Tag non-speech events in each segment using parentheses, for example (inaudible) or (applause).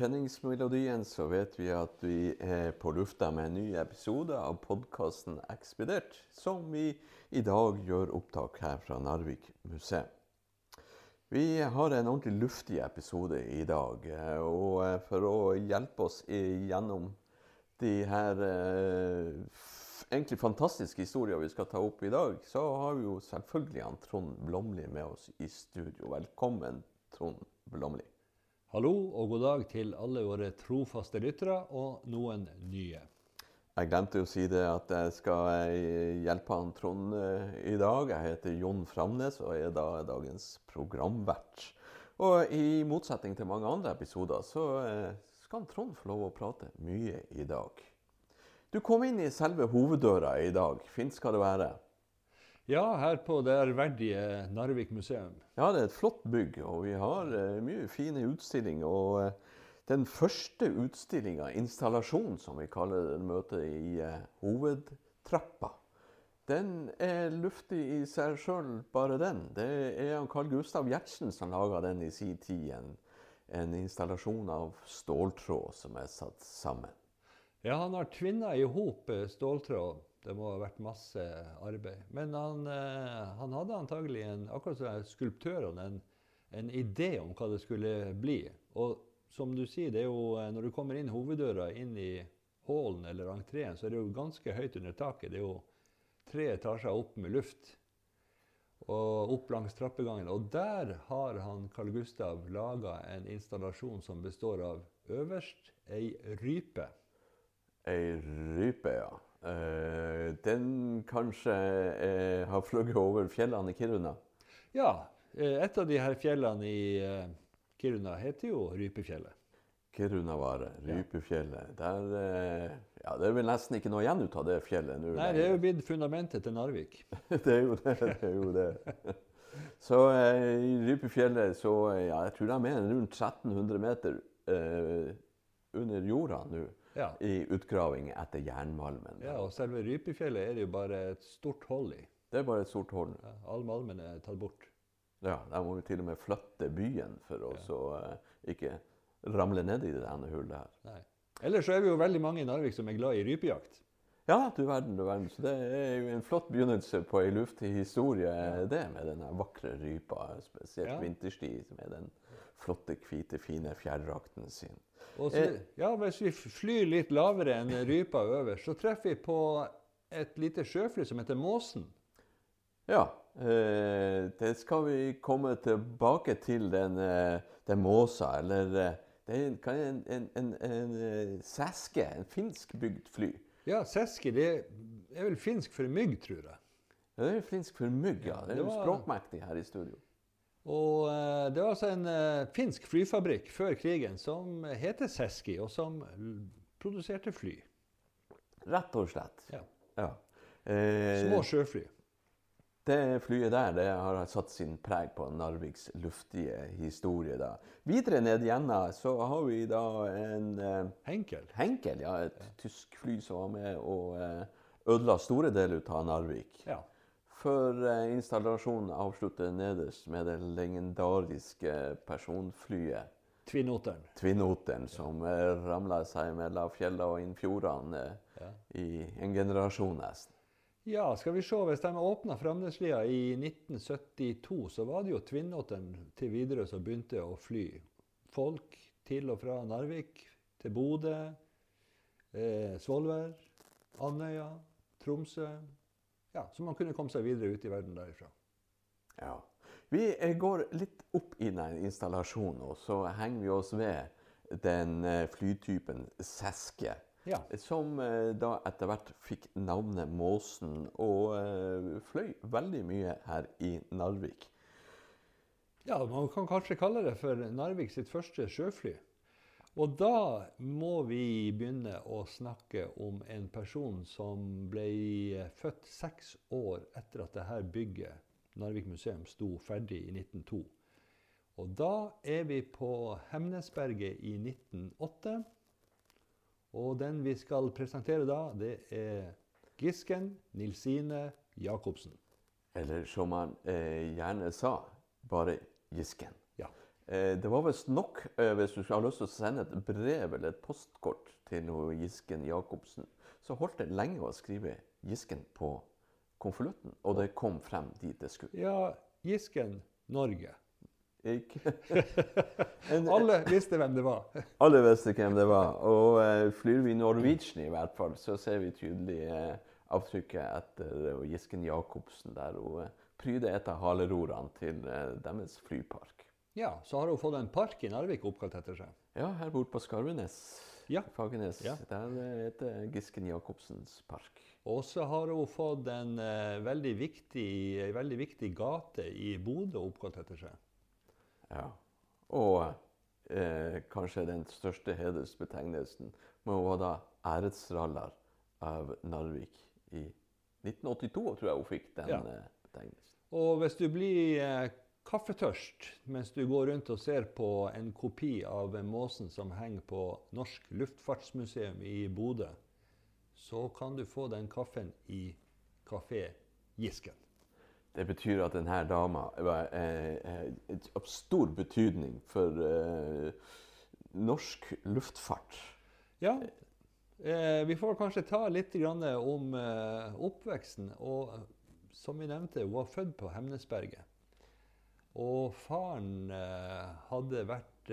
Kjenningsmelodien så vet vi at vi er på lufta med en ny episode av podkasten Ekspedert, som vi i dag gjør opptak her fra Narvik museum. Vi har en ordentlig luftig episode i dag. eh, Og eh, for å hjelpe oss gjennom de her eh, egentlig fantastiske historier vi skal ta opp i dag, så har vi jo selvfølgelig han Trond Blomli med oss i studio. Velkommen, Trond Blomli. Hallo og god dag til alle våre trofaste lyttere og noen nye. Jeg glemte å si det at jeg skal eh, hjelpe han Trond eh, i dag. Jeg heter Jon Framnes og er da dagens programvert. Og i motsetning til mange andre episoder, så eh, skal Trond få lov å prate mye i dag. Du kom inn i selve hoveddøra i dag. Fint skal det være. Ja, her på det ærverdige Narvik museum. Ja, det er et flott bygg, og vi har eh, mye fine utstillinger. Og eh, den første utstillinga, installasjonen som vi kaller det, møtet i eh, hovedtrappa, den er luftig i seg sjøl, bare den. Det er Carl Gustav Gjertsen som laga den i sin tid. En, en installasjon av ståltråd som er satt sammen. Ja, han har tvinna i hop eh, ståltråd. Det må ha vært masse arbeid. Men han, eh, han hadde antagelig en, akkurat som skulptørene, en, en idé om hva det skulle bli. Og som du sier, det er jo, eh, når du kommer inn hoveddøra inn i hallen eller entreen, så er det jo ganske høyt under taket. Det er jo tre etasjer opp med luft. Og opp langs trappegangen. Og der har han Carl Gustav laga en installasjon som består av øverst ei rype. Ei rype, ja. Eh, den kanskje eh, har fløyet over fjellene i Kiruna? Ja, eh, et av de her fjellene i Kiruna heter jo Rypefjellet. Kirunavaret, Rypefjellet. Der, eh, ja, det er vel nesten ikke noe igjen ut av det fjellet nå. Nei, det er jo blitt fundamentet til Narvik. (laughs) det er jo det. det, er jo det. (laughs) Så eh, i Rypefjellet så eh, ja, Jeg tror de er rundt 1300 meter eh, under jorda nå Ja. i utgraving etter jernmalmen. ja, og selve Rypefjellet er det jo bare et stort hold i. Det er bare et stort hold. Ja, all malmen er tatt bort. Ja, Der må vi til og med flytte byen for å så, eh, ikke ramle ned i det denne hullet her. Nei. Ellers så er vi jo veldig mange i Narvik som er glad i rypejakt. Ja, du verden, du verden. Så det er jo en flott begynnelse på ei luftig historie, det med denne vakre rypa. Spesielt Ja. vinterstid med den flotte, hvite, fine fjærrakten sin. Så, ja, hvis vi flyr litt lavere enn rypa øverst, så treffer vi på et lite sjøfly som heter Måsen. Ja, eh, det skal vi komme tilbake til, den, eh, den måsa. Eller eh, det er en, kan- en, en, en, en seske, sæske, en finskbygd fly. Ja, seske det er vel finsk for mygg, tror jeg. Ja, Det er finsk for mygg, ja. Det er jo språkmektig her i studio. Og eh, det var altså en eh, finsk flyfabrikk før krigen som heter Seski, og som produserte fly. Rett og slett. Ja. Ja. Eh, Små sjøfly. Det flyet der det har satt sin preg på Narviks luftige historie. da. Videre ned gjennom så har vi da en eh, Henkel. Henkel, ja, et tysk fly som var med og eh, ødela store deler av Narvik. Ja. Før eh, installasjonen avslutter nederst med det legendariske personflyet Tvinnoteren. Tvinnoteren, som eh, ramla seg mellom fjellene og inn fjordene eh, Ja. i en generasjon nesten. Ja, skal vi se. Hvis de åpna Framneslia i 1972, så var det jo Tvinnåten til Widerøe som begynte å fly folk til og fra Narvik, til Bodø, eh, Svolvær, Andøya, Tromsø. Ja, Så man kunne komme seg videre ut i verden derifra. Ja. Vi eh, går litt opp i den installasjonen, og så henger vi oss ved den eh, flytypen Seske. Ja. Som eh, da etter hvert fikk navnet Måsen, og eh, fløy veldig mye her i Narvik. Ja, man kan kanskje kalle det for Narvik sitt første sjøfly. Og da må vi begynne å snakke om en person som ble født seks år etter at dette bygget, Narvik museum, sto ferdig i 1902. Og da er vi på Hemnesberget i 1908. Og den vi skal presentere da, det er Gisken Nilsine Jacobsen. Eller som han eh, gjerne sa, bare Gisken. Ja. Eh, det var visst nok eh, hvis du har lyst til å sende et brev eller et postkort til Gisken Jacobsen. Så holdt det lenge å skrive Gisken på konvolutten, og det kom frem dit det skulle. Ja, Gisken Norge. (laughs) En- Alle visste hvem det var. (laughs) Alle visste hvem det var. Og uh, flyr vi Norwegian i hvert fall, så ser vi tydelig uh, avtrykket etter uh, Gisken Jacobsen der hun uh, pryder et av halerorene til deres flypark. Ja, så har hun fått en park i Narvik oppkalt etter seg. Ja, her borte på Skarvenes, Ja. Fagernes, Ja. der heter Gisken Jacobsens park. Og så har hun fått en veldig, viktig, veldig viktig gate i Bodø oppkalt etter seg. Ja. Og eh, kanskje den største hedersbetegnelsen må være da æresraller av Narvik i 1982, tror jeg hun fikk den Ja. eh, betegnelsen. Og hvis du blir eh, kaffetørst mens du går rundt og ser på en kopi av måsen som henger på Norsk Luftfartsmuseum i Bodø, så kan du få den kaffen i Kafé Gisken. Det betyr at denne dama var eh, eh, av stor betydning for eh, norsk luftfart. Ja, eh, vi får kanskje ta litt om eh, oppveksten. Og som vi nevnte, hun var født på Hemnesberget. Og faren hadde vært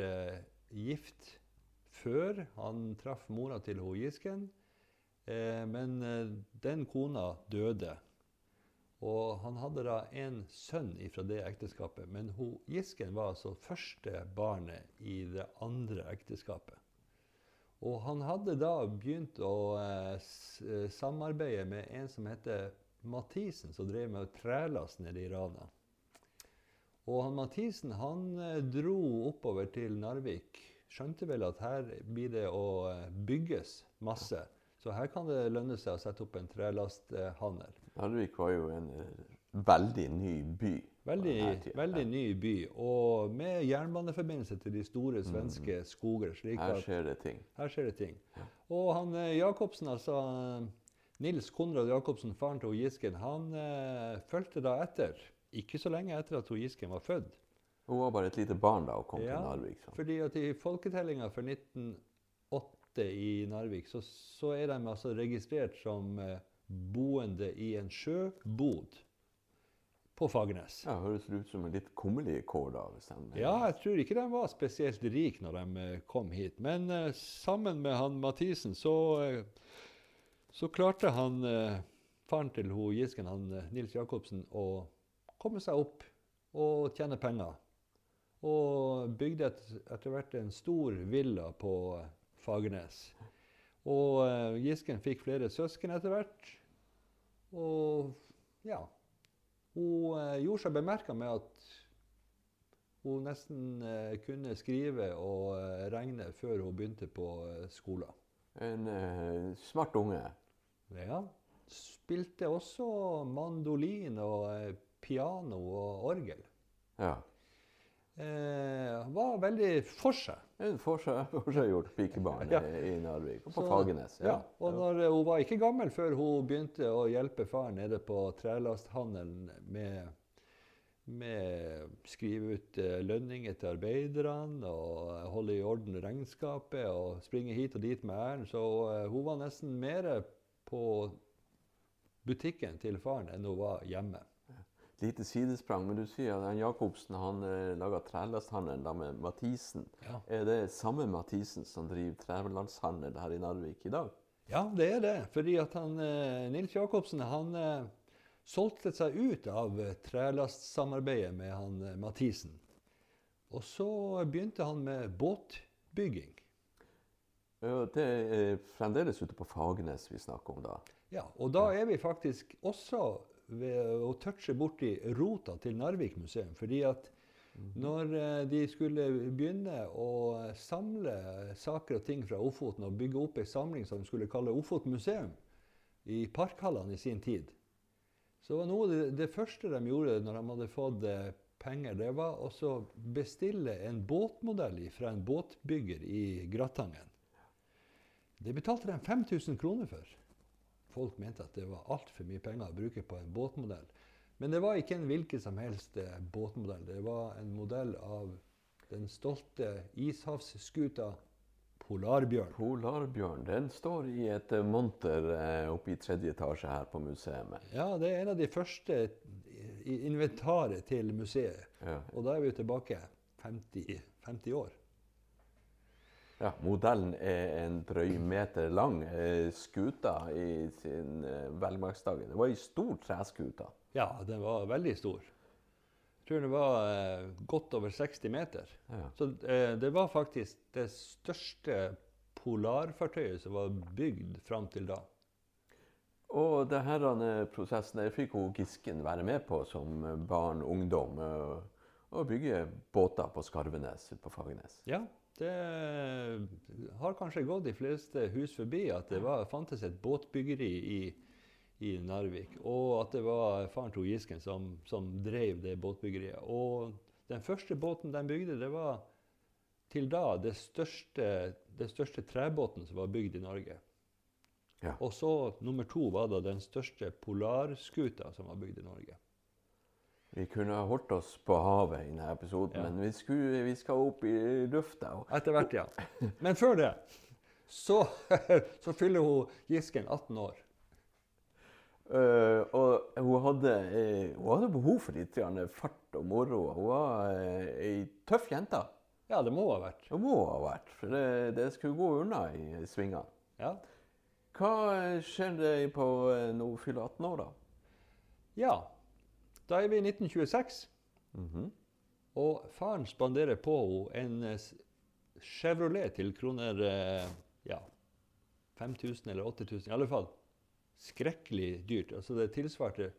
gift før han traff mora til ho Gisken. Men den kona døde. Og han hadde da en sønn fra det ekteskapet. Men hun, Gisken var altså første barnet i det andre ekteskapet. Og han hadde da begynt å eh, samarbeide med en som heter Mathisen, som drev med trelast nede i Rana. Og han Mathisen han eh, dro oppover til Narvik. Skjønte vel at her blir det å eh, bygges masse. Så her kan det lønne seg å sette opp en trelasthandel. Narvik var jo en eh, veldig ny by. Veldig, veldig ny by, og med jernbaneforbindelse til de store svenske skoger. slik Her skjer det ting. Her skjer det ting. Og han eh, Jacobsen, altså Nils Konrad Jacobsen, faren til Gisken, han eh, fulgte da etter. Ikke så lenge etter at Gisken var født. Hun var bare et lite barn da hun kom Ja, til Narvik. Så. Fordi at i folketellinga for 1908 i Narvik, så, så er de altså registrert som eh, boende i en sjøbod på Fagernes. Ja, Høres ut som en litt kummerlig kår da. hvis den... Ja, jeg tror ikke de var spesielt rike når de eh, kom hit. Men eh, sammen med han Mathisen så, eh, så klarte han, eh, faren til ho Gisken, han eh, Nils Jacobsen, å komme seg opp og tjene penger. Og bygde et, etter hvert en stor villa på eh, Fagernes. Og eh, Gisken fikk flere søsken etter hvert. Og ja Hun eh, gjorde seg bemerka med at hun nesten eh, kunne skrive og regne før hun begynte på skolen. En uh, smart unge. Ja. Spilte også mandolin og piano og orgel. Ja. Eh, var veldig for seg. Forseg- (laughs) forseggjort pikebarn (laughs) Ja. i Narvik. Og på Så- Fagernes. Ja. Og når, eh, hun var ikke gammel før hun begynte å hjelpe far nede på trelasthandelen med med skrive ut eh, lønninger til arbeiderne og holde i orden regnskapet og springe hit og dit med æren. Så eh, hun var nesten mer på butikken til faren enn hun var hjemme. Lite sidesprang, men du sier at han Jacobsen han eh, laga trelasthandel med Mathisen. Ja. Er det samme Mathisen som driver trelandshandel her i Narvik i dag? Ja, det er det. Fordi at han, eh, Nils Jacobsen han eh, solgte seg ut av trelastsamarbeidet med han Mathisen. Og så begynte han med båtbygging. Det er fremdeles ute på Fagernes vi snakker om da. Ja, og da er vi faktisk også ved å touche borti rota til Narvik museum. Fordi at når eh, de skulle begynne å samle saker og ting fra Ofoten og bygge opp ei samling som de skulle kalle Ofoten museum i parkhallene i sin tid, så var noe det, det første de gjorde når de hadde fått eh, penger, det var å bestille en båtmodell fra en båtbygger i Gratangen. Det betalte de 5000 kroner for. Folk mente at det var altfor mye penger å bruke på en båtmodell. Men det var ikke en hvilken som helst eh, båtmodell. Det var en modell av den stolte ishavsskuta Polarbjørn. Polarbjørn den står i et eh, monter eh, oppe i tredje etasje her på museet. Ja, det er en av de første i inventaret til museet. Ja. Og da er vi jo tilbake 50, 50 år. Ja, Modellen er en drøy meter lang. Eh, skuta i sin eh, velmaktsdager. Det var ei stor treskute. Ja, den var veldig stor. Jeg tror den var eh, godt over 60 meter. Ja. Så eh, det var faktisk det største polarfartøyet som var bygd fram til da. Og denne prosessen der fikk hun Gisken være med på som barn og ungdom. Å bygge båter på Skarvenes på Fagernes. Ja, det har kanskje gått de fleste hus forbi at det var, fantes et båtbyggeri i, i Narvik. Og at det var faren til Gisken som, som drev det båtbyggeriet. Og den første båten de bygde, det var til da det største, det største trebåten som var bygd i Norge. Ja. Og så nummer to var da den største polarskuta som var bygd i Norge. Vi kunne ha holdt oss på havet i denne episoden, Ja. men vi, skulle, vi skal opp i lufta. Etter hvert, ja. Men før det så, (laughs) så fyller hun Gisken 18 år. Uh, og hun hadde, uh, hun hadde behov for litt fart og moro. Hun var uh, ei tøff jente. Ja, det må ha vært. Det må ha vært, for det, det skulle gå unna i svingene. Ja. Hva skjer på når hun fyller 18 år, da? ja. Da er vi i 1926, Mhm. og faren spanderer på henne en eh, Chevrolet til kroner eh, ja, 5000 eller 8000. I alle fall skrekkelig dyrt. Altså det tilsvarte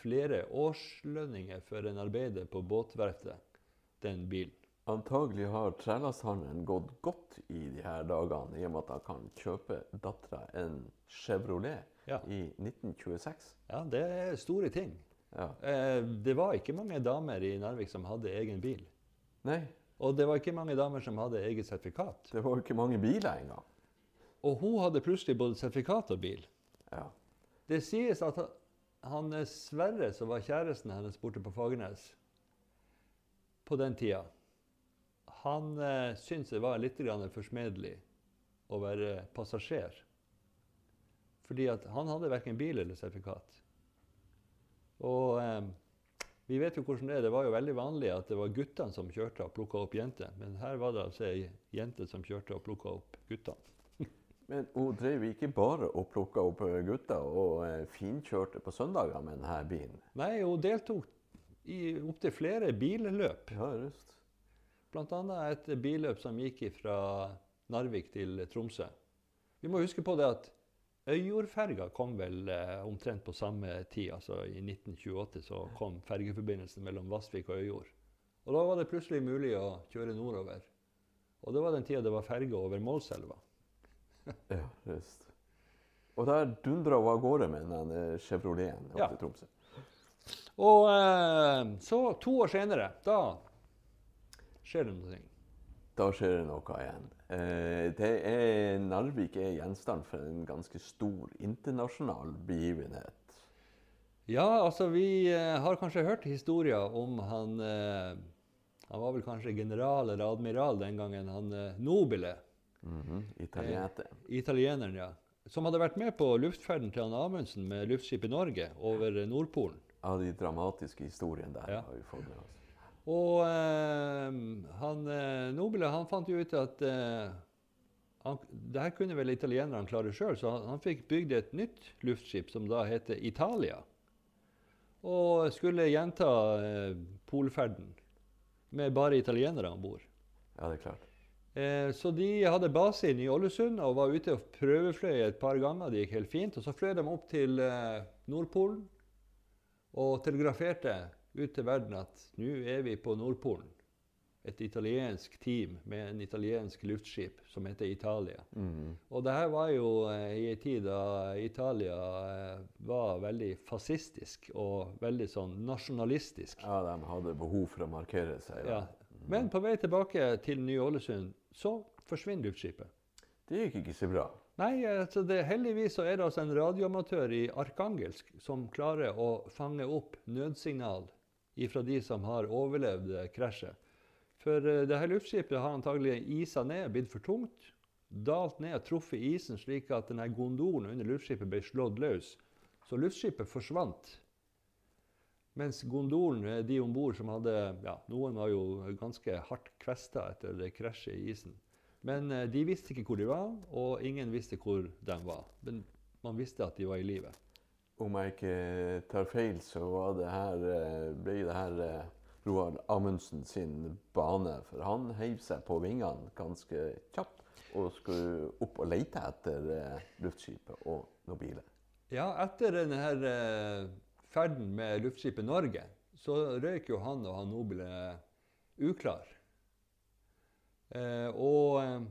flere årslønninger for en arbeider på båtverftet, den bilen. Antagelig har trelasthandelen gått godt i de her dagene, i og med at han kan kjøpe dattera en Chevrolet Ja. i 1926. ja, det er store ting. Ja. Eh, det var ikke mange damer i Narvik som hadde egen bil. Nei, Og det var ikke mange damer som hadde eget sertifikat. det var ikke mange biler engang. Og hun hadde plutselig både sertifikat og bil. Ja. Det sies at han- eh, Sverre, som var kjæresten hennes borte på Fagernes på den tida, han eh, syntes det var litt forsmedelig å være passasjer. Fordi han hadde verken bil eller sertifikat. Og eh, vi vet jo hvordan det er. Det var jo veldig vanlig at det var guttene som kjørte og plukka opp jenter. Men her var det altså ei jente som kjørte og plukka opp guttene. (laughs) Men hun drev ikke bare og plukka opp eh, gutter og eh, finkjørte på søndager med denne bilen. Nei, hun deltok i opptil flere billøp. Ja, just. Blant annet et billøp som gikk fra Narvik til Tromsø. Vi må huske på det at Øyjordferga kom vel eh, omtrent på samme tid. altså I 1928 så kom fergeforbindelsen mellom Vassvik og Øyjord. Og Da var det plutselig mulig å kjøre nordover. Og det var den tida det var ferge over Målselva. (laughs) Ja, just. Og der dundra hun av gårde med den eh, Chevroleten opp Ja. til Tromsø. Og eh, så, to år senere, da skjer det noe. Da skjer det noe igjen. Eh, det er, Narvik er gjenstand for en ganske stor internasjonal begivenhet. Ja, altså vi eh, har kanskje hørt historier om han eh, Han var vel kanskje general eller admiral den gangen, han Nobile. Mhm, Italienere. Italieneren, ja. Som hadde vært med på luftferden til han Amundsen med luftskipet Norge over Nordpolen. Av de dramatiske historiene der Ja. har vi fått med oss. Og eh, han Nobile han fant jo ut at eh, han, det her kunne vel italienerne klare sjøl, så han, han fikk bygd et nytt luftskip som da heter Italia. Og skulle gjenta eh, polferden med bare italienere om bord. Ja, det er klart. Eh, så de hadde base i Ny-Ålesund og var ute og prøvefløy et par ganger. Det gikk helt fint. Og så fløy de opp til eh, Nordpolen og telegraferte ut til verden at nå er vi på Nordpolen. Et italiensk team med en italiensk luftskip som heter Italia. Mm. Og det her var jo eh, i en tid da Italia eh, var veldig fascistisk og veldig sånn nasjonalistisk. Ja, de hadde behov for å markere seg. Ja. Men på vei tilbake til Ny-Ålesund så forsvinner luftskipet. Det gikk ikke så bra. Nei, altså det, heldigvis så er det altså en radioamatør i Arkangelsk som klarer å fange opp nødsignal fra de som har overlevd eh, krasjet. For uh, det her luftskipet har antagelig isa ned, blitt for tungt, dalt ned og truffet isen slik at denne gondolen under luftskipet ble slått løs. Så luftskipet forsvant. Mens gondolen, eh, de om bord som hadde ja, Noen var jo ganske hardt kvesta etter det krasjet i isen. Men eh, de visste ikke hvor de var, og ingen visste hvor de var. Men man visste at de var i live. Om jeg ikke tar feil, så det her, eh, ble det her Roald Roar Amundsen sin bane. For han heiv seg på vingene ganske kjapt og skulle opp og lete etter luftskipet og Nobile. Ja, etter denne her, ferden med luftskipet Norge, så røyk jo han og han Nobile uklar. Eh, og eh,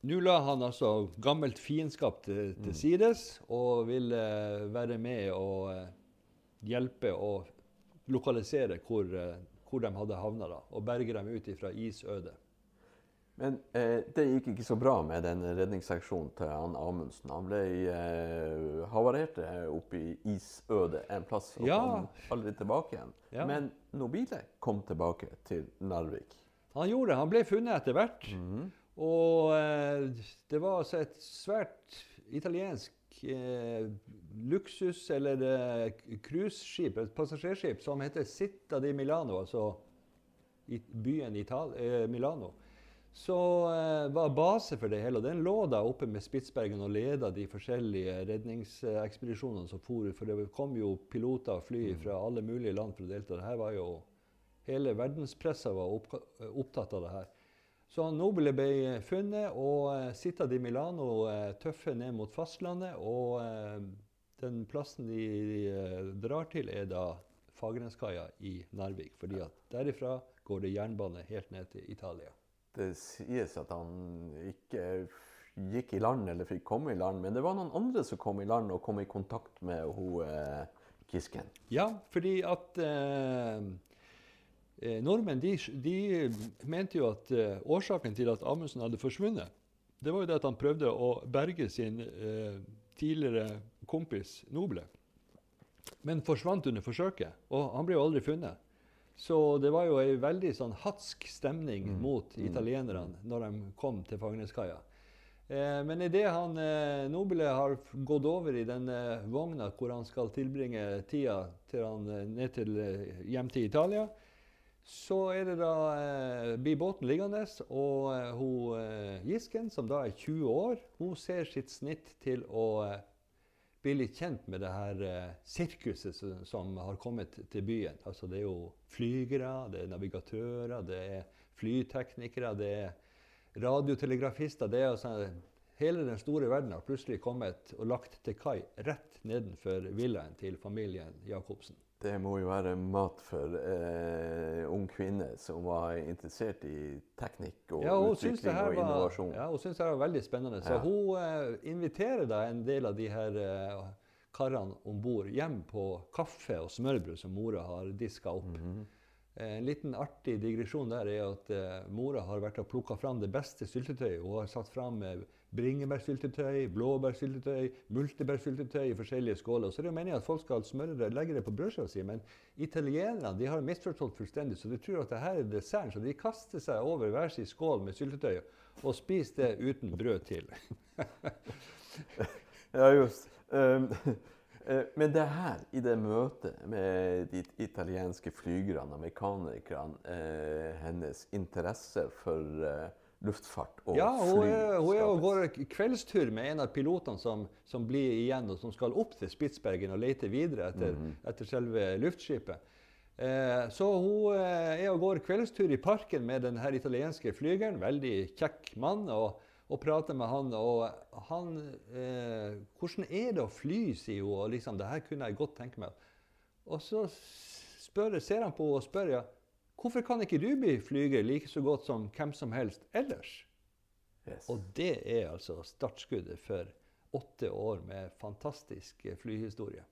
nå la han altså gammelt fiendskap til, til mm. sides og ville eh, være med og eh, hjelpe å lokalisere hvor, eh, hvor de hadde havna, da, og berge dem ut fra isødet. Men eh, det gikk ikke så bra med den redningsaksjonen til han Amundsen. Han ble eh, havarert oppe i isødet en plass og ja. kom aldri tilbake igjen. Ja. Men Nobile kom tilbake til Narvik. Han gjorde det. Han ble funnet etter hvert. Mm. Og eh, det var altså et svært italiensk eh, luksus- eller eh, et passasjerskip, som heter Citta di Milano, altså i byen Ital eh, Milano. Så eh, var base for det hele. og Den lå da oppe med Spitsbergen og leda de forskjellige redningsekspedisjonene som for. For det kom jo piloter og fly mm. fra alle mulige land for å delta. Dette var jo Hele verdenspressa var opptatt av det her. Så Nobile ble funnet, og sitter de di Milano tøffe ned mot fastlandet. Og uh, den plassen de, de drar til, er da Fagerneskaia i Narvik. fordi at derifra går det jernbane helt ned til Italia. Det sies at han ikke gikk i land eller fikk komme i land, men det var noen andre som kom i land og kom i kontakt med hun Kisken? Ja, fordi at Eh, nordmenn de, de, mente jo at eh, årsaken til at Amundsen hadde forsvunnet, det var jo det at han prøvde å berge sin eh, tidligere kompis Noble. Men forsvant under forsøket, og han ble jo aldri funnet. Så det var jo ei veldig sånn hatsk stemning mm. mot mm. italienerne når de kom til Fagerneskaia. Eh, men idet han eh, Nobile har gått over i denne vogna hvor han skal tilbringe tida til han, eh, ned til, eh, hjem til Italia, så er det da, eh, blir båten liggende, og eh, hun, eh, Gisken, som da er 20 år, hun ser sitt snitt til å eh, bli litt kjent med det her eh, sirkuset som, som, har kommet til byen. Altså, det er jo flygere, det er navigatører, det er flyteknikere, det er radiotelegrafister. det er altså Hele den store verden har plutselig kommet og lagt til kai rett nedenfor villaen til familien Jacobsen. Det må jo være mat for eh, ung kvinne som var interessert i teknikk og ja, utvikling og innovasjon. ja, hun syns det var veldig spennende. Så ja. hun eh, inviterer da en del av de her eh, karene om bord hjem på kaffe og smørbrød som mora har diska opp. Mm -hmm. En liten artig digresjon der er at uh, mora har vært og plukka fram det beste syltetøyet. Hun har satt fram uh, bringebærsyltetøy, blåbærsyltetøy, multebærsyltetøy i forskjellige skåler. Så det er jo meningen at folk skal smøre det, legge det på brødskiva si, men italienerne de har misforstått fullstendig, så de tror at dette er desserten. Så de kaster seg over hver sin skål med syltetøy og spiser det uten brød til. (laughs) ja, just. Um, men det her, i det møtet med de italienske flygerne og mekanikerne, uh, hennes interesse for uh, luftfart og ja, hun er, hun er og går kveldstur med en av pilotene som, som, blir igjen, og som skal opp til Spitsbergen og lete videre etter, mm. etter selve luftskipet. Eh, så hun eh, er og går kveldstur i parken med den her italienske flygeren. Veldig kjekk mann. og, og prater med han. Og han eh, 'Hvordan er det å fly?' sier hun. og liksom, 'Det her kunne jeg godt tenke meg'. Og så spør, ser han på henne og spør ja, Hvorfor kan ikke du bli flyger like så godt som hvem som helst ellers? Yes. Og det er altså startskuddet for åtte år med fantastisk flyhistorie.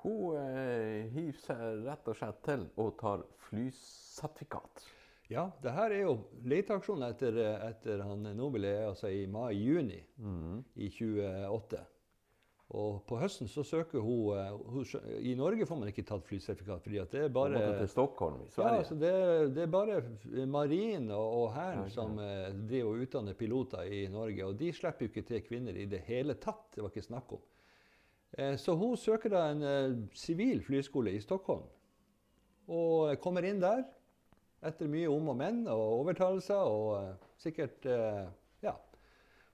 Hun eh, hiver seg rett og slett til og tar flysertifikat. Ja, det her er jo leteaksjonen etter, etter han Nobel er altså i mai-juni mm. i 2008. Og på høsten så søker hun, eh, hun I Norge får man ikke tatt flysertifikat, fordi at det er Hun bare måtte til Stockholm i ja, Sverige. altså det, det er bare Marin og, og Hæren okay. som eh, driver og utdanner piloter i Norge. Og de slipper jo ikke til kvinner i det hele tatt. Det var ikke snakk om. Eh, så hun søker da en eh, sivil flyskole i Stockholm. Og kommer inn der etter mye om og men og overtalelser og eh, sikkert eh, Ja.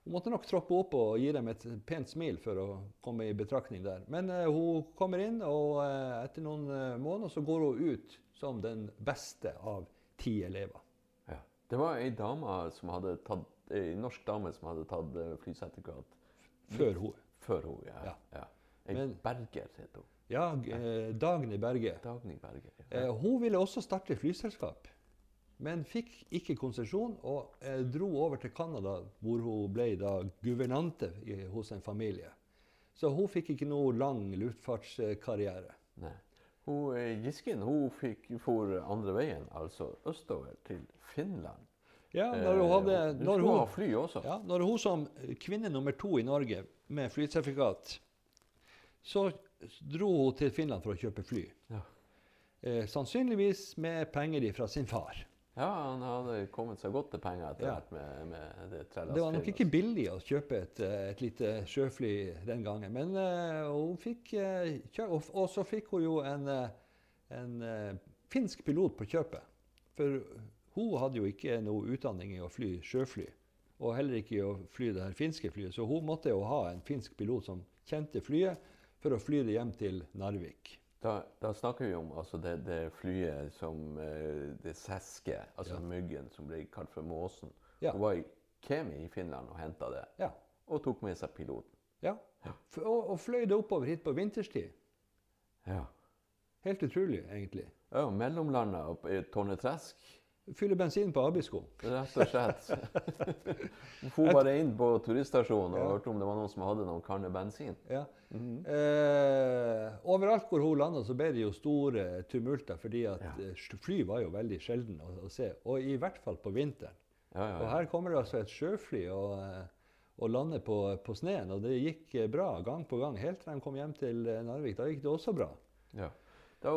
Hun måtte nok troppe opp og gi dem et pent smil for å komme i betraktning der. Men eh, hun kommer inn, og eh, etter noen eh, måneder så går hun ut som den beste av ti elever. Ja. Det var ei norsk dame som hadde tatt eh, flysertifikat Før hun. før hun. Ja. Ja. ja. Ei Men- Berger het hun. Ja, eh, Dagny Berge. Dagny Berger. Eh, Ja. hun ville også starte flyselskap, men fikk ikke konsesjon og eh, dro over til Canada, hvor hun ble da guvernante i, hos en familie. Så hun fikk ikke noe lang luftfartskarriere. Nei. Hun, eh, Gisken hun fikk for andre veien, altså østover til Finland. Ja, når hun, hadde, Eh, når hun, fly også. ja, når hun som kvinne nummer to i Norge med flysertifikat, så dro hun til Finland for å kjøpe fly. Ja. Eh, sannsynligvis med penger fra sin far. Ja, han hadde kommet seg godt til penger etter Ja. hvert med, med det Det var nok ikke billig å kjøpe et, eh, et lite sjøfly den gangen, men uh, hun fikk uh, kjøre. og, og så fikk hun jo en, eh, en uh, finsk pilot på kjøpet. For hun hadde jo ikke noe utdanning i å fly sjøfly, og heller ikke i å fly det her finske flyet, så hun måtte jo ha en finsk pilot som kjente flyet, for å fly det hjem til Narvik. Da, da snakker vi om altså det, det flyet som eh, Det seske, altså Ja. myggen som ble kalt for måsen. Ja. Hun var i Kemi i Finland og henta det, Ja. og tok med seg piloten. ja. Og, og fløy det oppover hit på vinterstid. Ja. Helt utrolig, egentlig. ja mellomlanda i Tornetresk, Fylle bensin på Abisko. rett og slett. For bare inn på turiststasjonen og Ja. hørte om det var noen som hadde noen kanner bensin. Ja. Mhm. Eh, overalt hvor hun landa, så ble det jo store tumulter, fordi at Ja. eh, fly var jo veldig sjelden å, å se. Og i hvert fall på vinteren. Ja, ja, Og her kommer det altså et sjøfly og, eh, og lander på, på sneen, og det gikk eh, bra gang på gang. Helt til de kom hjem til Narvik. Da gikk det også bra. ja. Da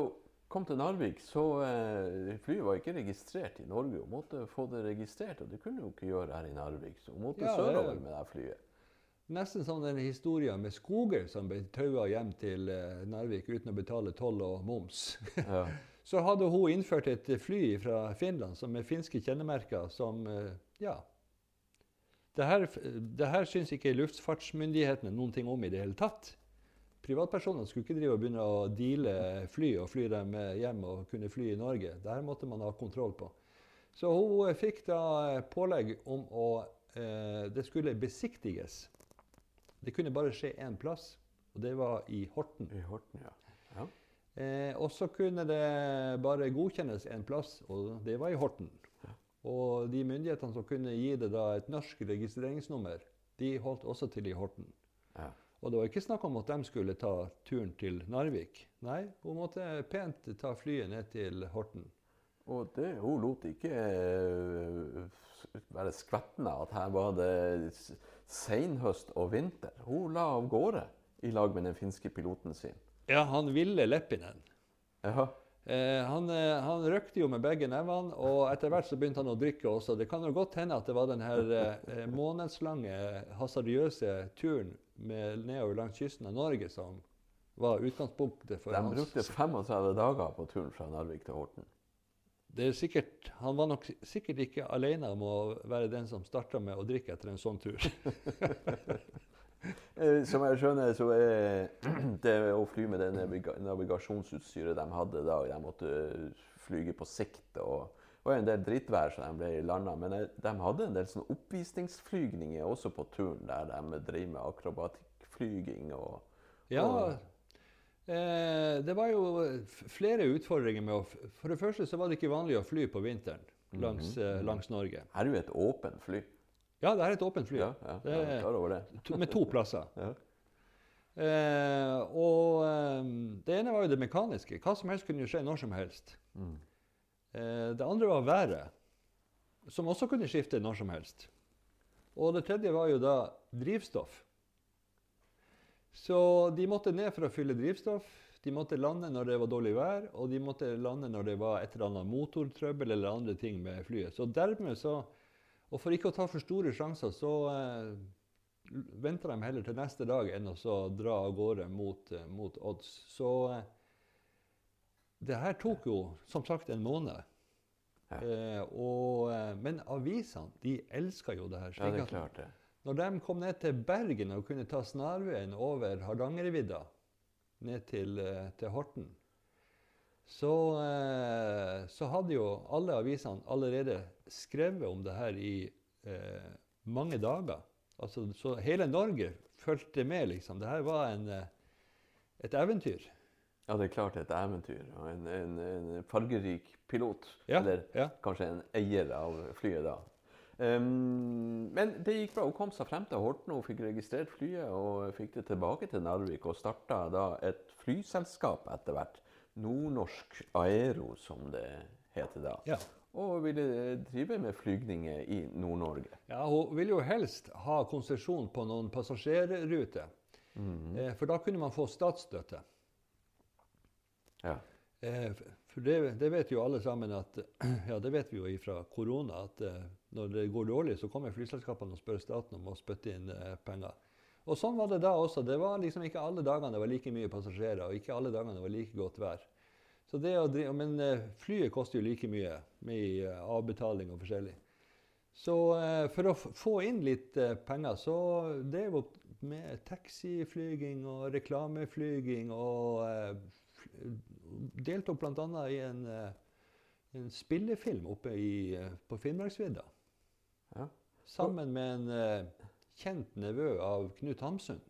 kom til Narvik, så eh, flyet var ikke registrert i Norge. Hun måtte få det registrert, og det kunne hun ikke gjøre her i Narvik. Så hun måtte Ja, sørover med det flyet. Nesten som den historien med skoger som ble taua hjem til eh, Narvik uten å betale toll og moms. Ja. (laughs) Så hadde hun innført et fly fra Finland som med finske kjennemerker som eh, Ja. Det her, det her syns ikke luftfartsmyndighetene noen ting om i det hele tatt. Privatpersoner skulle ikke drive og begynne å deale fly og fly dem hjem og kunne fly i Norge. Det her måtte man ha kontroll på. Så hun eh, fikk da eh, pålegg om å eh, Det skulle besiktiges. Det kunne bare skje én plass, og det var i Horten. I Horten, ja. ja. Eh, og så kunne det bare godkjennes en plass, og det var i Horten. Og de myndighetene som kunne gi det da et norsk registreringsnummer, de holdt også til i Horten. ja. Og det var ikke snakk om at de skulle ta turen til Narvik. Nei, hun måtte pent ta flyet ned til Horten. Og det, hun lot ikke eh, være skvettende at her var det senhøst og vinter. Hun la av gårde i lag med den finske piloten sin. Ja, han ville Leppinen. Ja, Eh, han, eh, han røkte jo med begge nevene, og etter hvert så begynte han å drikke også. Det kan jo godt hende at det var den her eh, månedslange, hasardiøse turen med, nedover langs kysten av Norge som var utgangspunktet for De hans brukte 35 dager på turen fra Narvik til Horten. det er sikkert, Han var nok sikkert ikke alene om å være den som starta med å drikke etter en sånn tur. (laughs) Eh, Som jeg skjønner, så er (clears throat) det å fly med det navigasjonsutstyret de hadde da, de måtte flyge på sikt, og var en del drittvær så de ble landa. Men de hadde en del sånne oppvisningsflygninger også på turen, der de driver med akrobatikkflyging og Ja, eh, det var jo flere utfordringer med å For det første så var det ikke vanlig å fly på vinteren langs, eh, mhm. langs Norge. Her er jo et åpent fly. Ja, det er et åpent fly. Ja, ja, Det det. To, med to plasser. (laughs) Ja. Eh, og eh, det ene var jo det mekaniske. Hva som helst kunne skje når som helst. Mm. Eh, det andre var været. som også kunne skifte når som helst. Og det tredje var jo da drivstoff. Så de måtte ned for å fylle drivstoff. De måtte lande når det var dårlig vær, og de måtte lande når det var et eller annet motortrøbbel eller andre ting med flyet. Så dermed så, Og for ikke å ta for store sjanser, så eh, venta de heller til neste dag enn å dra av gårde mot, eh, mot odds. Så eh, det her tok jo som sagt en måned. Eh, og, eh, men avisene de elska jo det her. Ja, det er klart det. når de kom ned til Bergen og kunne ta snarveien over Hardangervidda ned til, eh, til Horten, så, eh, så hadde jo alle avisene allerede skrevet om det her i eh, mange dager. Altså, så hele Norge fulgte med, liksom. Det her var en, eh, et eventyr. Ja, det er klart et eventyr. Og en, en, en fargerik pilot. Ja, Eller ja. kanskje en eier av flyet da. Um, men det gikk bra. Hun kom seg frem til Horten og fikk registrert flyet og fikk det tilbake til Narvik og starta da et flyselskap etter hvert. Nordnorsk Aero, som det heter da. Ja. Og ville drive med flygninger i Nord-Norge. Ja, Hun ville jo helst ha konsesjon på noen passasjerruter. Eh, for da kunne man få statsstøtte. Ja. Eh, for det, det vet jo alle sammen at (clears throat) Ja, det vet vi jo fra korona at eh, når det går dårlig, så kommer flyselskapene og spør staten om å spytte inn eh, penger. Og sånn var det da også. Det var liksom ikke alle dagene det var like mye passasjerer, og ikke alle dagene det var like godt vær. Så det å drive, men flyet koster jo like mye med avbetaling og forskjellig. Så for å få inn litt penger, så drev opp med taxiflyging og reklameflyging og deltok bl.a. i en, eh, en spillefilm oppe i, eh, på Finnmarksvidda. Ja. Sammen med en eh, kjent nevø av Knut Hamsun.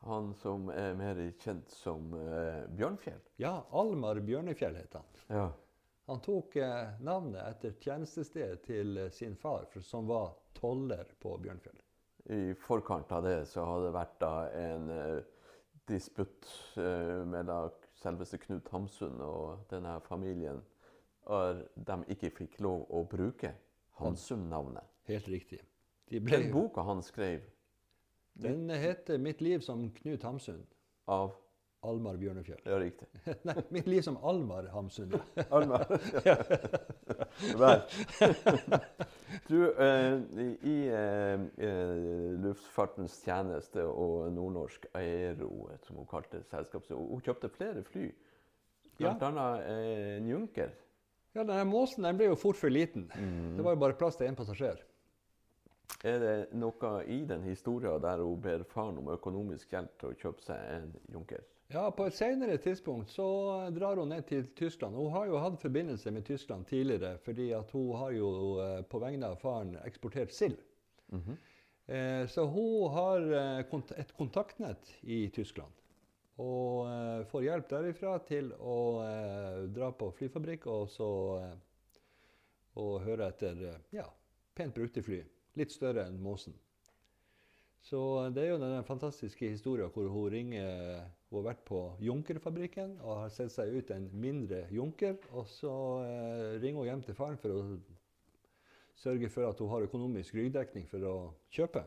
Han som er mer kjent som eh, Bjørnfjell. Ja, Almar Bjørnefjell het han. Ja. Han tok eh, navnet etter tjenestestedet til eh, sin far, for, som var toller på Bjørnfjell. I forkant av det så hadde det vært da en disputt mellom selveste Knut Hamsun og denne familien. er de ikke fikk lov å bruke Hamsun-navnet. Helt riktig. De ble, Den boka han skrev den heter 'Mitt liv som Knut Hamsun'. av Almar Bjørnefjell. Ja, riktig. (laughs) Nei, 'Mitt liv som Almar Hamsun'. ja. (laughs) Alma. Vel. (laughs) Du, eh, i- eh, eh, luftfartens tjeneste og Nordnorsk Aero, som hun kalte selskapet, hun kjøpte flere fly. Ja. Blant annet eh, en Junker. Ja, denne måsen den ble jo fort for liten. Det var jo bare plass til én passasjer. Er det noe i den historien der hun ber faren om økonomisk hjelp til å kjøpe seg en Junker? Ja, På et senere tidspunkt så drar hun ned til Tyskland. Hun har jo hatt forbindelse med Tyskland tidligere, fordi at hun har jo eh, på vegne av faren eksportert sild. Eh, Så hun har eh, et kontaktnett i Tyskland. Og eh, får hjelp derifra til å eh, dra på flyfabrikk og så og høre etter ja, pent brukte fly. Litt større enn Måsen. Så det er jo den fantastiske historien hvor hun ringer Hun har vært på Junker-fabrikken og har sett seg ut en mindre Junker. Og så eh, ringer hun hjem til faren for å sørge for at hun har økonomisk ryggdekning for å kjøpe.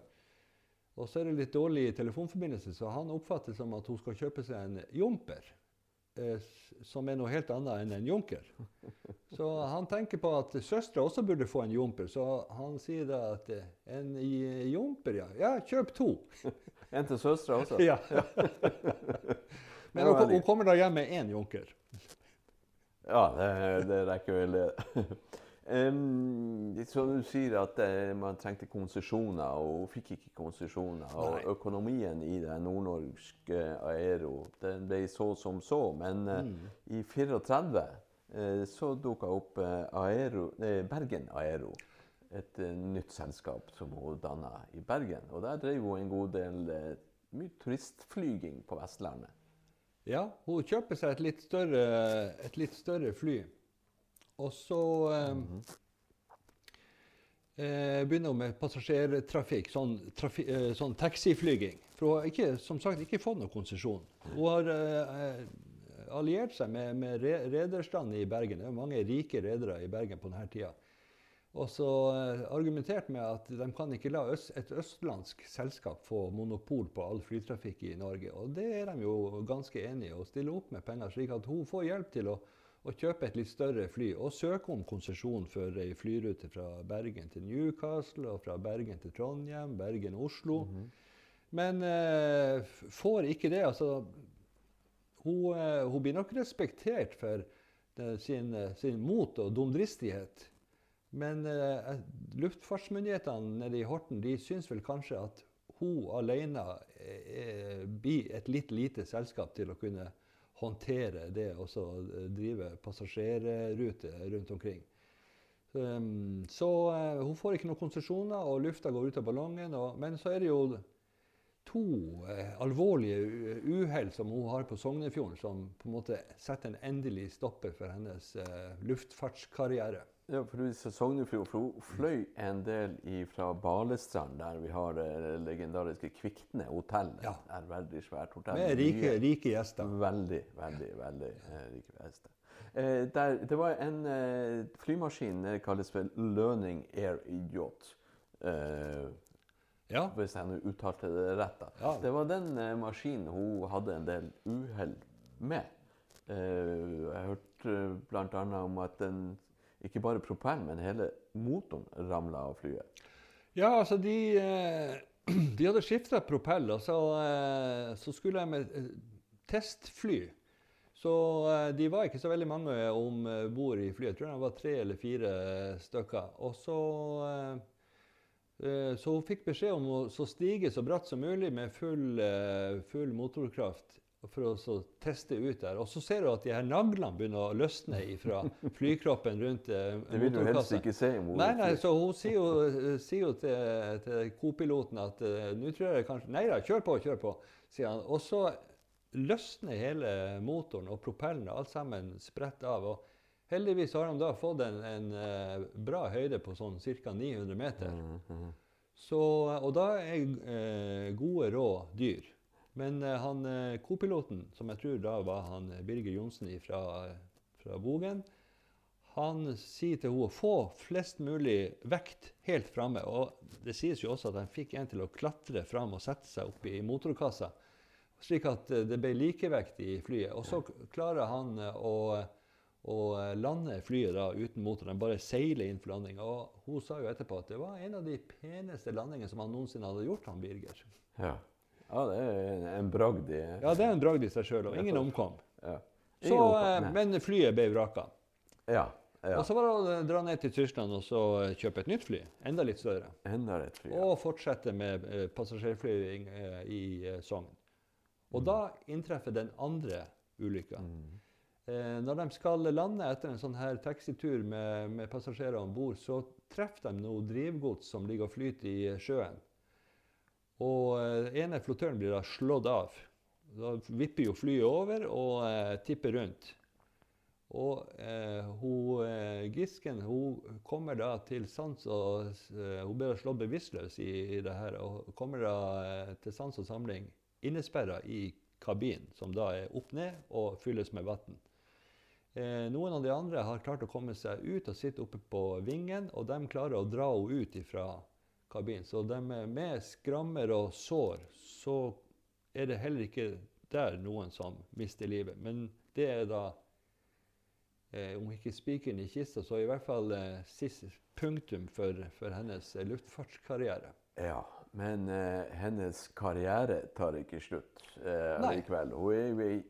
Og så er det litt dårlig telefonforbindelse, så han oppfatter som at hun skal kjøpe seg en Jumper. Eh, som er noe helt annet enn en Junker. Så han tenker på at søstera også burde få en Jumper, så han sier da at eh, en Junker, ja. Ja, kjøp to. En til søstera også? (laughs) Ja. Men hun, hun kommer da hjem med én Junker. Ja, det, det rekker vel det. Um, så du sier at eh, man trengte konsesjoner, og hun fikk ikke konsesjoner. Og Nei. økonomien i det nordnorske Aero den ble så som så. Men eh, i 34 uh, så dukka opp eh, Aero, eh, Bergen Aero. Et eh, nytt selskap som hun danna i Bergen. Og der drev hun en god del eh, mye turistflyging på Vestlandet. Ja, hun kjøper seg et litt større, et litt større fly. Og så eh, eh, begynner hun med passasjertrafikk, sånn, trafi, eh, sånn taxiflyging. For hun har ikke, som sagt ikke fått noen konsesjon. Hun har eh, alliert seg med, med re- rederstanden i Bergen. Det er mange rike redere i Bergen på denne tida. Og så eh, argumenterte med at de kan ikke la et østlandsk selskap få monopol på all flytrafikk i Norge. Og det er de jo ganske enige i, å stille opp med penger, slik at hun får hjelp til å, å kjøpe et litt større fly og søke om konsesjon for ei flyrute fra Bergen til Newcastle og fra Bergen til Trondheim, Bergen-Oslo. Men eh, får ikke det. altså hun, eh, hun, blir nok respektert for det, sin, eh, sin, mot og dumdristighet. Men eh, luftfartsmyndighetene nede i Horten de syns vel kanskje at hun alene eh, blir et litt lite selskap til å kunne håndtere det og drive passasjerrute rundt omkring. Um, så eh, hun får ikke noen konsesjoner, og lufta går ut av ballongen. Og, men så er det jo to eh, alvorlige uhell som hun har på Sognefjorden, som på en måte setter en endelig stopper for hennes eh, luftfartskarriere. Ja, for Sognefjord fløy en del fra Balestrand, der vi har det legendariske Kvikne hotell. Ja. Det er veldig svært hotell. Med rike, rike gjester. Veldig, veldig, veldig eh, rike gjester. Eh, der, det var en eh, flymaskin det kalles vel Learning Air Yacht. Eh, ja. Hvis jeg nå uttalte det rett. da. Ja. Det var den eh, maskinen hun hadde en del uhell med. Eh, jeg hørte bl.a. om at den ikke bare propellen, men hele motoren ramla av flyet. Ja, altså de, eh, (clears throat) de hadde skifta propell, og så, eh, så skulle de eh, testfly. Så de var ikke så veldig mange om bord i flyet. Jeg tror det var tre eller fire stykker. Og så, så hun fikk beskjed om å stige så bratt som mulig med full, full motorkraft for å teste ut der. Og så ser du at de her naglene begynner å løsne fra flykroppen rundt eh, (laughs) Det vil du helst ikke se. Nei, nei, så hun sier jo, sier jo til, til kopiloten at uh, nå tror jeg kanskje Nei da, kjør på, kjør på, sier han. Og så løsner hele motoren og propellen, alt sammen spretter av. og Heldigvis har de da fått en, en uh, bra høyde på sånn ca. 900 meter. Mm -hmm. så, og da er eh, gode råd dyr. Men uh, han kopiloten, som jeg tror da var han Birger Johnsen fra, fra Bogen, han sier til henne å få flest mulig vekt helt framme. Og det sies jo også at han fikk en til å klatre fram og sette seg opp i motorkassa, slik at det ble likevekt i flyet. Og så klarer han å, å lande flyet da uten motor. Den bare seiler inn for landing. Og hun sa jo etterpå at det var en av de peneste landingene som han noensinne hadde gjort, han Birger. Ja. Ja, det er en, bragd i Ja, det er en bragd i seg sjøl, og ingen omkom. Ja. Så, omkom, men flyet ble vraka. Ja, ja. Og så var det å dra ned til Tyskland og så kjøpe et nytt fly. Enda litt større. Enda litt fly, ja. Og fortsette med eh, passasjerflyving eh, i eh, Sogn. Og Mm. da inntreffer den andre ulykka. Mm. Eh, når de skal lande etter en sånn her taxitur med, med passasjerer om bord, så treffer de noe drivgods som ligger og flyter i sjøen. Og eh, ene flottøren blir da slått av. Da vipper jo flyet over og eh, tipper rundt. Og eh, hun, eh, Gisken hun kommer da til sans og Hun blir slått bevisstløs i, i det her og kommer da til sans og samling innesperra i kabinen, som da er opp ned og fylles med vann. Eh, noen av de andre har klart å komme seg ut og sitte oppe på vingen, og de klarer å dra henne ut fra kabinen. Så de, med skrammer og sår så er det heller ikke der noen som mister livet. Men det er da eh, om ikke spikeren i kista, så i hvert fall eh, siste punktum for, for hennes eh, luftfartskarriere. Ja, men eh, hennes karriere tar ikke slutt eh, likevel. Hun er jo ei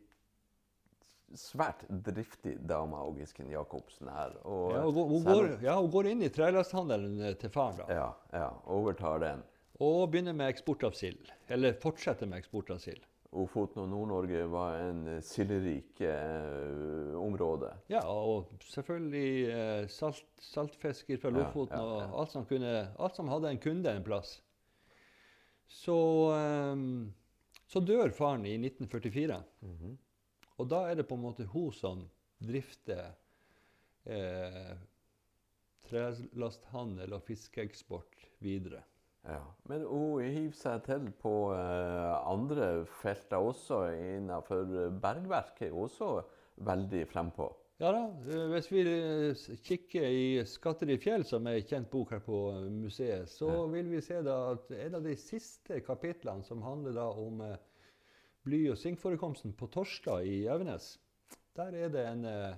svært driftig dame, og Gisken Jacobsen her. Og, Ja, hun, hun, går, ja, hun går inn i trelasthandelen eh, til faren da, ja, ja, overtar den. og begynner med eksport av sild. Eller fortsetter med eksport av sild. Ofoten og Nord-Norge var en eh, silderik eh, område. Ja, og selvfølgelig eh, salt, saltfisker fra Lofoten ja, og alt som, kunne, alt som hadde en kunde en plass. Så, eh, så dør faren i 1944. Mhm. Og da er det på en måte hun som drifter eh, trelasthandel og fiskeeksport videre. Ja. Men hun hiver seg til på eh, andre felter også. Innenfor bergverket. også veldig frempå. Ja da. eh, Hvis vi eh, kikker i 'Skatter i fjell', som er en kjent bok her på museet, så vil vi se da at en av de siste kapitlene, som handler da om bly- og sinkforekomsten på Torska i Evenes, der er det en eh,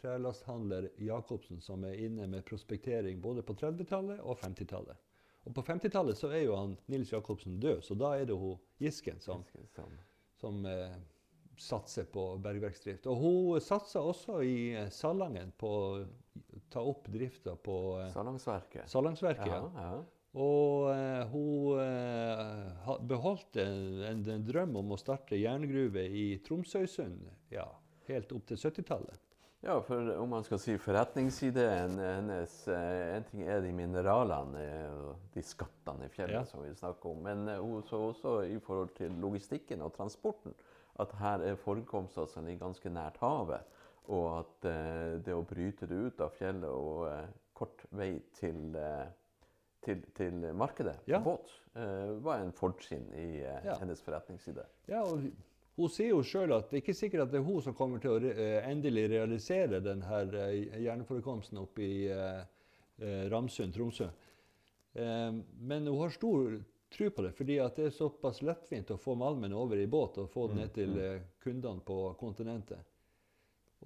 trelasthandler, Jacobsen, som er inne med prospektering både på 30-tallet og 50-tallet. Og på 50-tallet så er jo han Nils Jacobsen død, så da er det hun Gisken som Som, som eh, satser på bergverksdrift. Og hun satser også i eh, Salangen på å ta opp drifta på eh, Salangsverket. Salangsverket. Ja, Ja. Og eh, hun eh, beholdt en, en, drøm om å starte jerngruve i Tromsøysund ja, helt opp til 70-tallet. Ja, for om man skal si forretningsideen hennes eh, En ting er de mineralene og de skattene i fjellet Ja. som vi snakker om, men hun så også i forhold til logistikken og transporten at her er forekomster som ligger ganske nært havet, og at det å bryte det ut av fjellet og kort vei til, eh, til, til markedet Ja. på båt eh, var en fortrinn i eh, Ja. hennes forretningsside. Ja, og hun sier jo sjøl at det er ikke er sikkert at det er hun som kommer til å re eh, endelig realisere denne hjerneforekomsten oppe i Ramsund, Tromsø. Men hun har stor tro på det, fordi det er såpass lettvint å få malmen over i båt og få den ned til eh, kundene på kontinentet.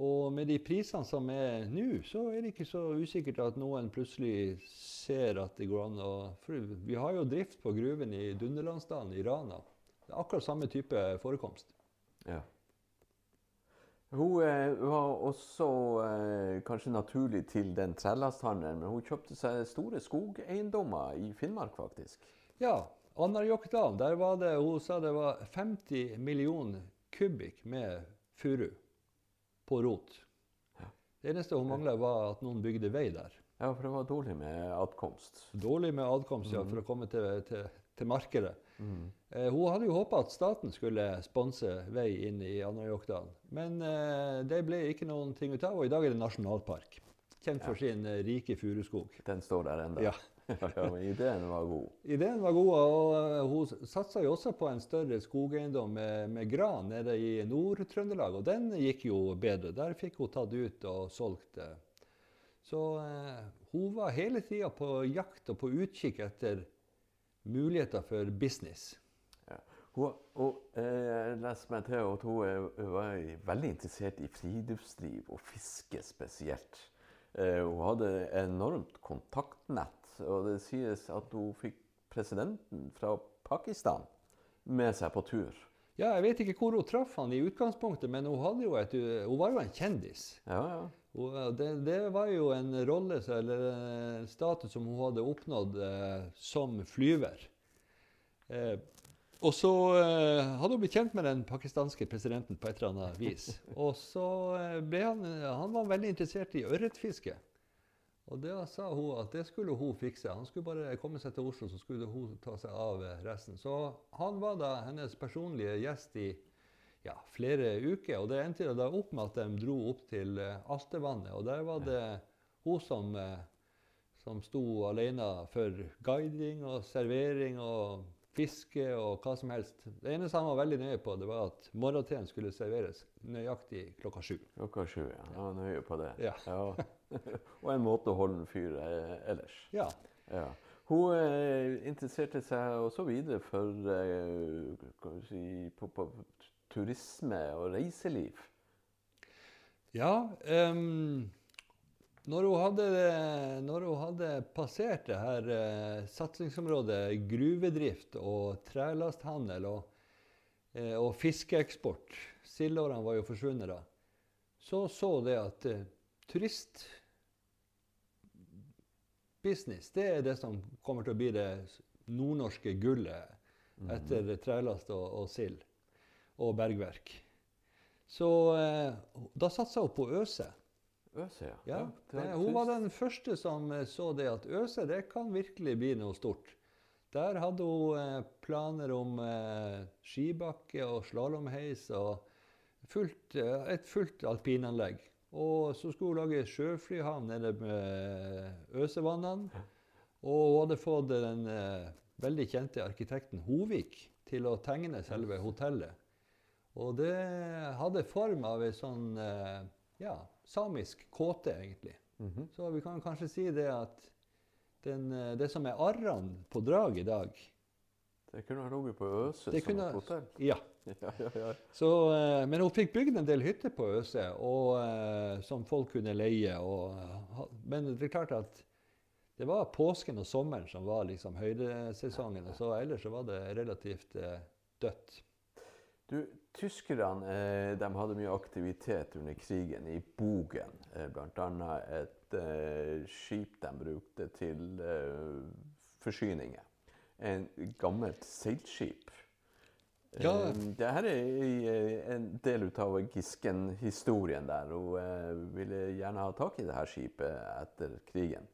Og med de prisene som er nå, så er det ikke så usikkert at noen plutselig ser at det går an å For vi har jo drift på gruven i Dunderlandsdalen i Rana. Det er akkurat samme type forekomst. Ja. Hun eh, var også eh, kanskje naturlig til den trelasthandelen, men hun kjøpte seg store skogeiendommer i Finnmark, faktisk. Ja, Anarjokdalen, der var det Hun sa det var 50 millioner kubikk med furu på rot. Det eneste hun mangla, var at noen bygde vei der. Ja, for det var dårlig med adkomst. Dårlig med adkomst ja, for å komme til, til, til markedet. Eh, hun hadde jo håpa at staten skulle sponse vei inn i Anarjokdalen. Men eh, det ble ikke noen ting ut av, og i dag er det nasjonalpark. Kjent for sin eh, rike furuskog. Den står der ennå. Ja. (laughs) ja, men ideen var god. Ideen var god, og eh, hun satsa jo også på en større skogeiendom med, med gran nede i Nord-Trøndelag, og den gikk jo bedre. Der fikk hun tatt ut og solgt. det. Så eh, hun var hele tida på jakt og på utkikk etter muligheter for business. Ja. Hun, og eh, leste meg til at hun er- var veldig interessert i friluftsliv og fiske spesielt. Eh, hun hadde enormt kontaktnett, og det sies at hun fikk presidenten fra Pakistan med seg på tur. Ja, jeg vet ikke hvor hun traff han i utgangspunktet, men hun, jo et, hun var jo en kjendis. Ja, ja. Eh, det, det var jo en rolle eller en status som hun hadde oppnådd eh, som flyver. Eh, og så eh, hadde hun blitt kjent med den pakistanske presidenten på et eller annet vis. (laughs) Og så eh, ble han, han var veldig interessert i ørretfiske. Og da sa hun at det skulle hun fikse. Han skulle bare komme seg til Oslo, så skulle hun ta seg av resten. Så han var da hennes personlige gjest i ja, flere uker. Og det endte da opp med at de dro opp til eh, Altevannet. Og der var det hun som, eh, som sto alene for guiding og servering og fiske og hva som helst. Det eneste han var veldig nøye på, det var at morgenteen skulle serveres nøyaktig klokka sju. Klokka sju, ja. Han var nøye på det. Ja. (laughs) og en måte å holde en fyr eh, ellers. Ja. Ja. Hun eh, interesserte seg også videre for eh, si, på, på turisme og reiseliv. Ja, Um, når, hun hadde, når hun hadde passert det her eh, satsingsområdet gruvedrift og trelasthandel og, eh, og fiskeeksport Sildårene var jo forsvunnet da. Så så det at eh, turistbusiness, det er det som kommer til å bli det nordnorske gullet etter trelast og, og sild og bergverk. Så eh, da satsa hun på Øse. Øse, ja. Ja, det hun var den første som eh, så det at Øse det kan virkelig bli noe stort. Der hadde hun eh, planer om skibakke og slalåmheis og fullt, et fullt alpinanlegg. Og så skulle hun lage sjøflyhavn nede med Øsevannene. Og hun hadde fått den eh, veldig kjente arkitekten Hovik til å tegne selve hotellet. Og det hadde form av ei sånn eh, ja, samisk kåte, egentlig. Mhm. Så vi kan kanskje si det at den, eh, det som er arrene på drag i dag Det kunne ha ligget på Øse som et hotell. Ja. Så, eh, men hun fikk bygd en del hytter på Øse og, eh, som folk kunne leie. Og, eh, men det er klart at det var påsken og sommeren som var liksom høydesesongen. Og så ellers så var det relativt dødt. Du, Tyskerne de hadde mye aktivitet under krigen i Bogen. Bl.a. et skip de brukte til forsyninger. En gammelt seilskip. Ja. Eh, det her er eh, en del av Gisken-historien der. Hun eh, ville gjerne ha tak i det her skipet etter krigen.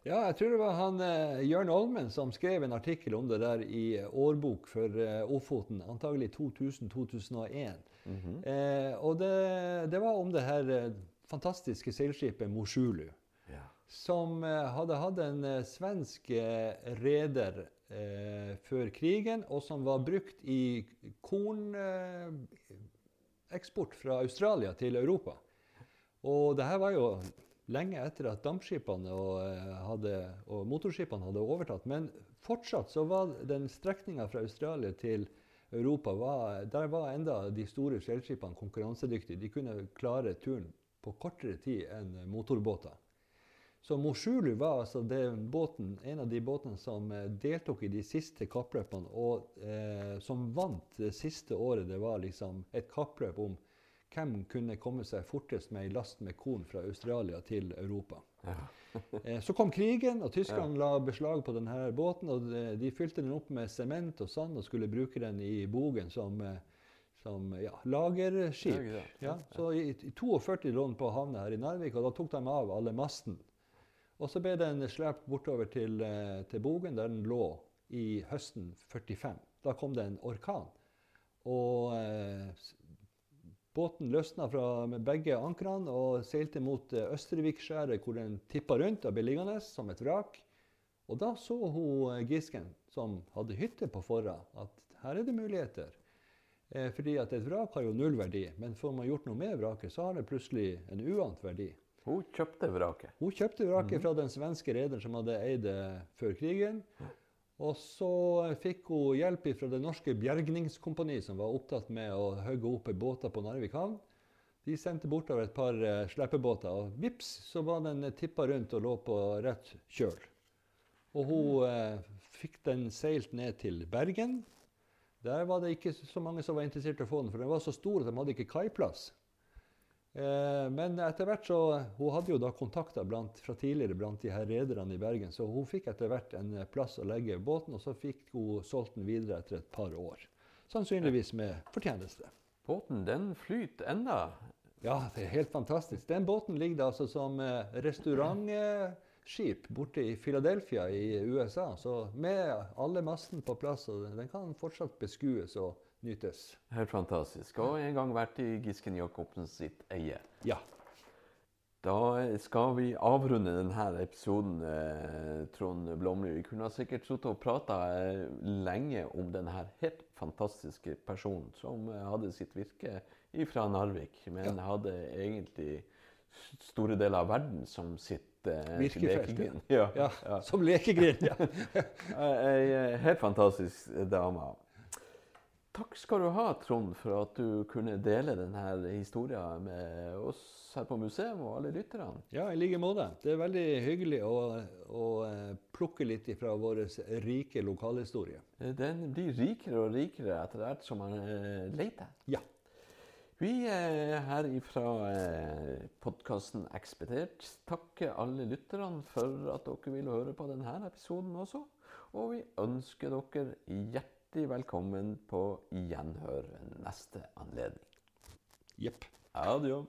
Ja, jeg tror det var han eh, Jørn Olmen som skrev en artikkel om det der i årbok for Ofoten, antagelig 2000-2001. Mhm. eh, og det, det var om det her fantastiske seilskipet Moshulu. ja. som hadde hatt en svensk reder eh, før krigen, og som var brukt i korneksport eh, fra Australia til Europa. Og det her var jo lenge etter at dampskipene og, eh, hadde, og motorskipene hadde overtatt. Men fortsatt så var den strekninga fra Australia til Europa var, Der var enda de store seilskipene konkurransedyktige. De kunne klare turen på kortere tid enn motorbåter. Så Moshulu var altså båten, en av de båtene som eh, deltok i de siste kappløpene, og eh, som vant det siste året. Det var liksom et kappløp om hvem kunne komme seg fortest med ei last med korn fra Australia til Europa. Ja. (laughs) Eh, så kom krigen, og tyskerne la beslag på denne båten. og De, de fylte den opp med sement og sand og skulle bruke den i Bogen som, eh, som ja, lagerskip. Ja, så i, i 42 lå den på havna her i Narvik, og da tok de av alle masten. Og så ble den slept bortover til, eh, til Bogen, der den lå i høsten 45. Da kom det en orkan. Og eh, båten løsna fra begge ankrene og seilte mot eh, Østervikskjæret, hvor den tippa rundt og ble liggende som et vrak. Og da så hun eh, Gisken, som hadde hytte på forra, at her er det muligheter. Eh, fordi at et vrak har jo null verdi, men får man gjort noe med vraket, så har det plutselig en uant verdi. Hun kjøpte vraket. Hun kjøpte vraket fra den svenske rederen som hadde eid det før krigen. Og så fikk hun hjelp fra det norske bjergningskompani, som var opptatt med å hogge opp båter på Narvik havn. De sendte bortover et par sleppebåter, slepebåter, og vips, så var den tippa rundt og lå på rett kjøl. Og hun eh, fikk den seilt ned til Bergen. Der var det ikke så mange som var interessert i å få den, for den var så stor at de hadde ikke kaiplass. Eh, men etter hvert så Hun hadde jo da kontakter fra tidligere blant de her rederne i Bergen, så hun fikk etter hvert en plass å legge båten, og så fikk hun solgt den videre etter et par år. Sannsynligvis med fortjeneste. Båten den flyter enda. Ja, det er helt fantastisk. Den båten ligger altså som eh, restaurantskip borte i Philadelphia i USA. Så med alle mastene på plass, og den kan fortsatt beskues og nytes. Helt fantastisk. Og en gang vært i Gisken Jacobsen sitt eie. Ja. Da skal vi avrunde denne episoden, eh, Trond Blomli. Vi kunne sikkert sittet og prata eh, lenge om denne helt fantastiske personen som eh, hadde sitt virke fra Narvik, men hadde egentlig store deler av verden som sitt eh, lekegrind. (laughs) Ja. ja. ja. Som lekegrind. Ja. (laughs) Ei ei helt fantastisk dame. Takk skal du ha, Trond, for at du kunne dele denne historien med oss her på museet og alle lytterne. Ja, i like måte. Det er veldig hyggelig å, å eh, plukke litt fra vår rike lokalhistorie. Den blir rikere og rikere etter hvert som man eh, leter. Ja. Vi eh, her ifra eh, podkasten Ekspedert takker alle lytterne for at dere ville høre på denne episoden også. Og vi ønsker dere hjertelig velkommen på gjenhør neste anledning. Jepp. Adjø.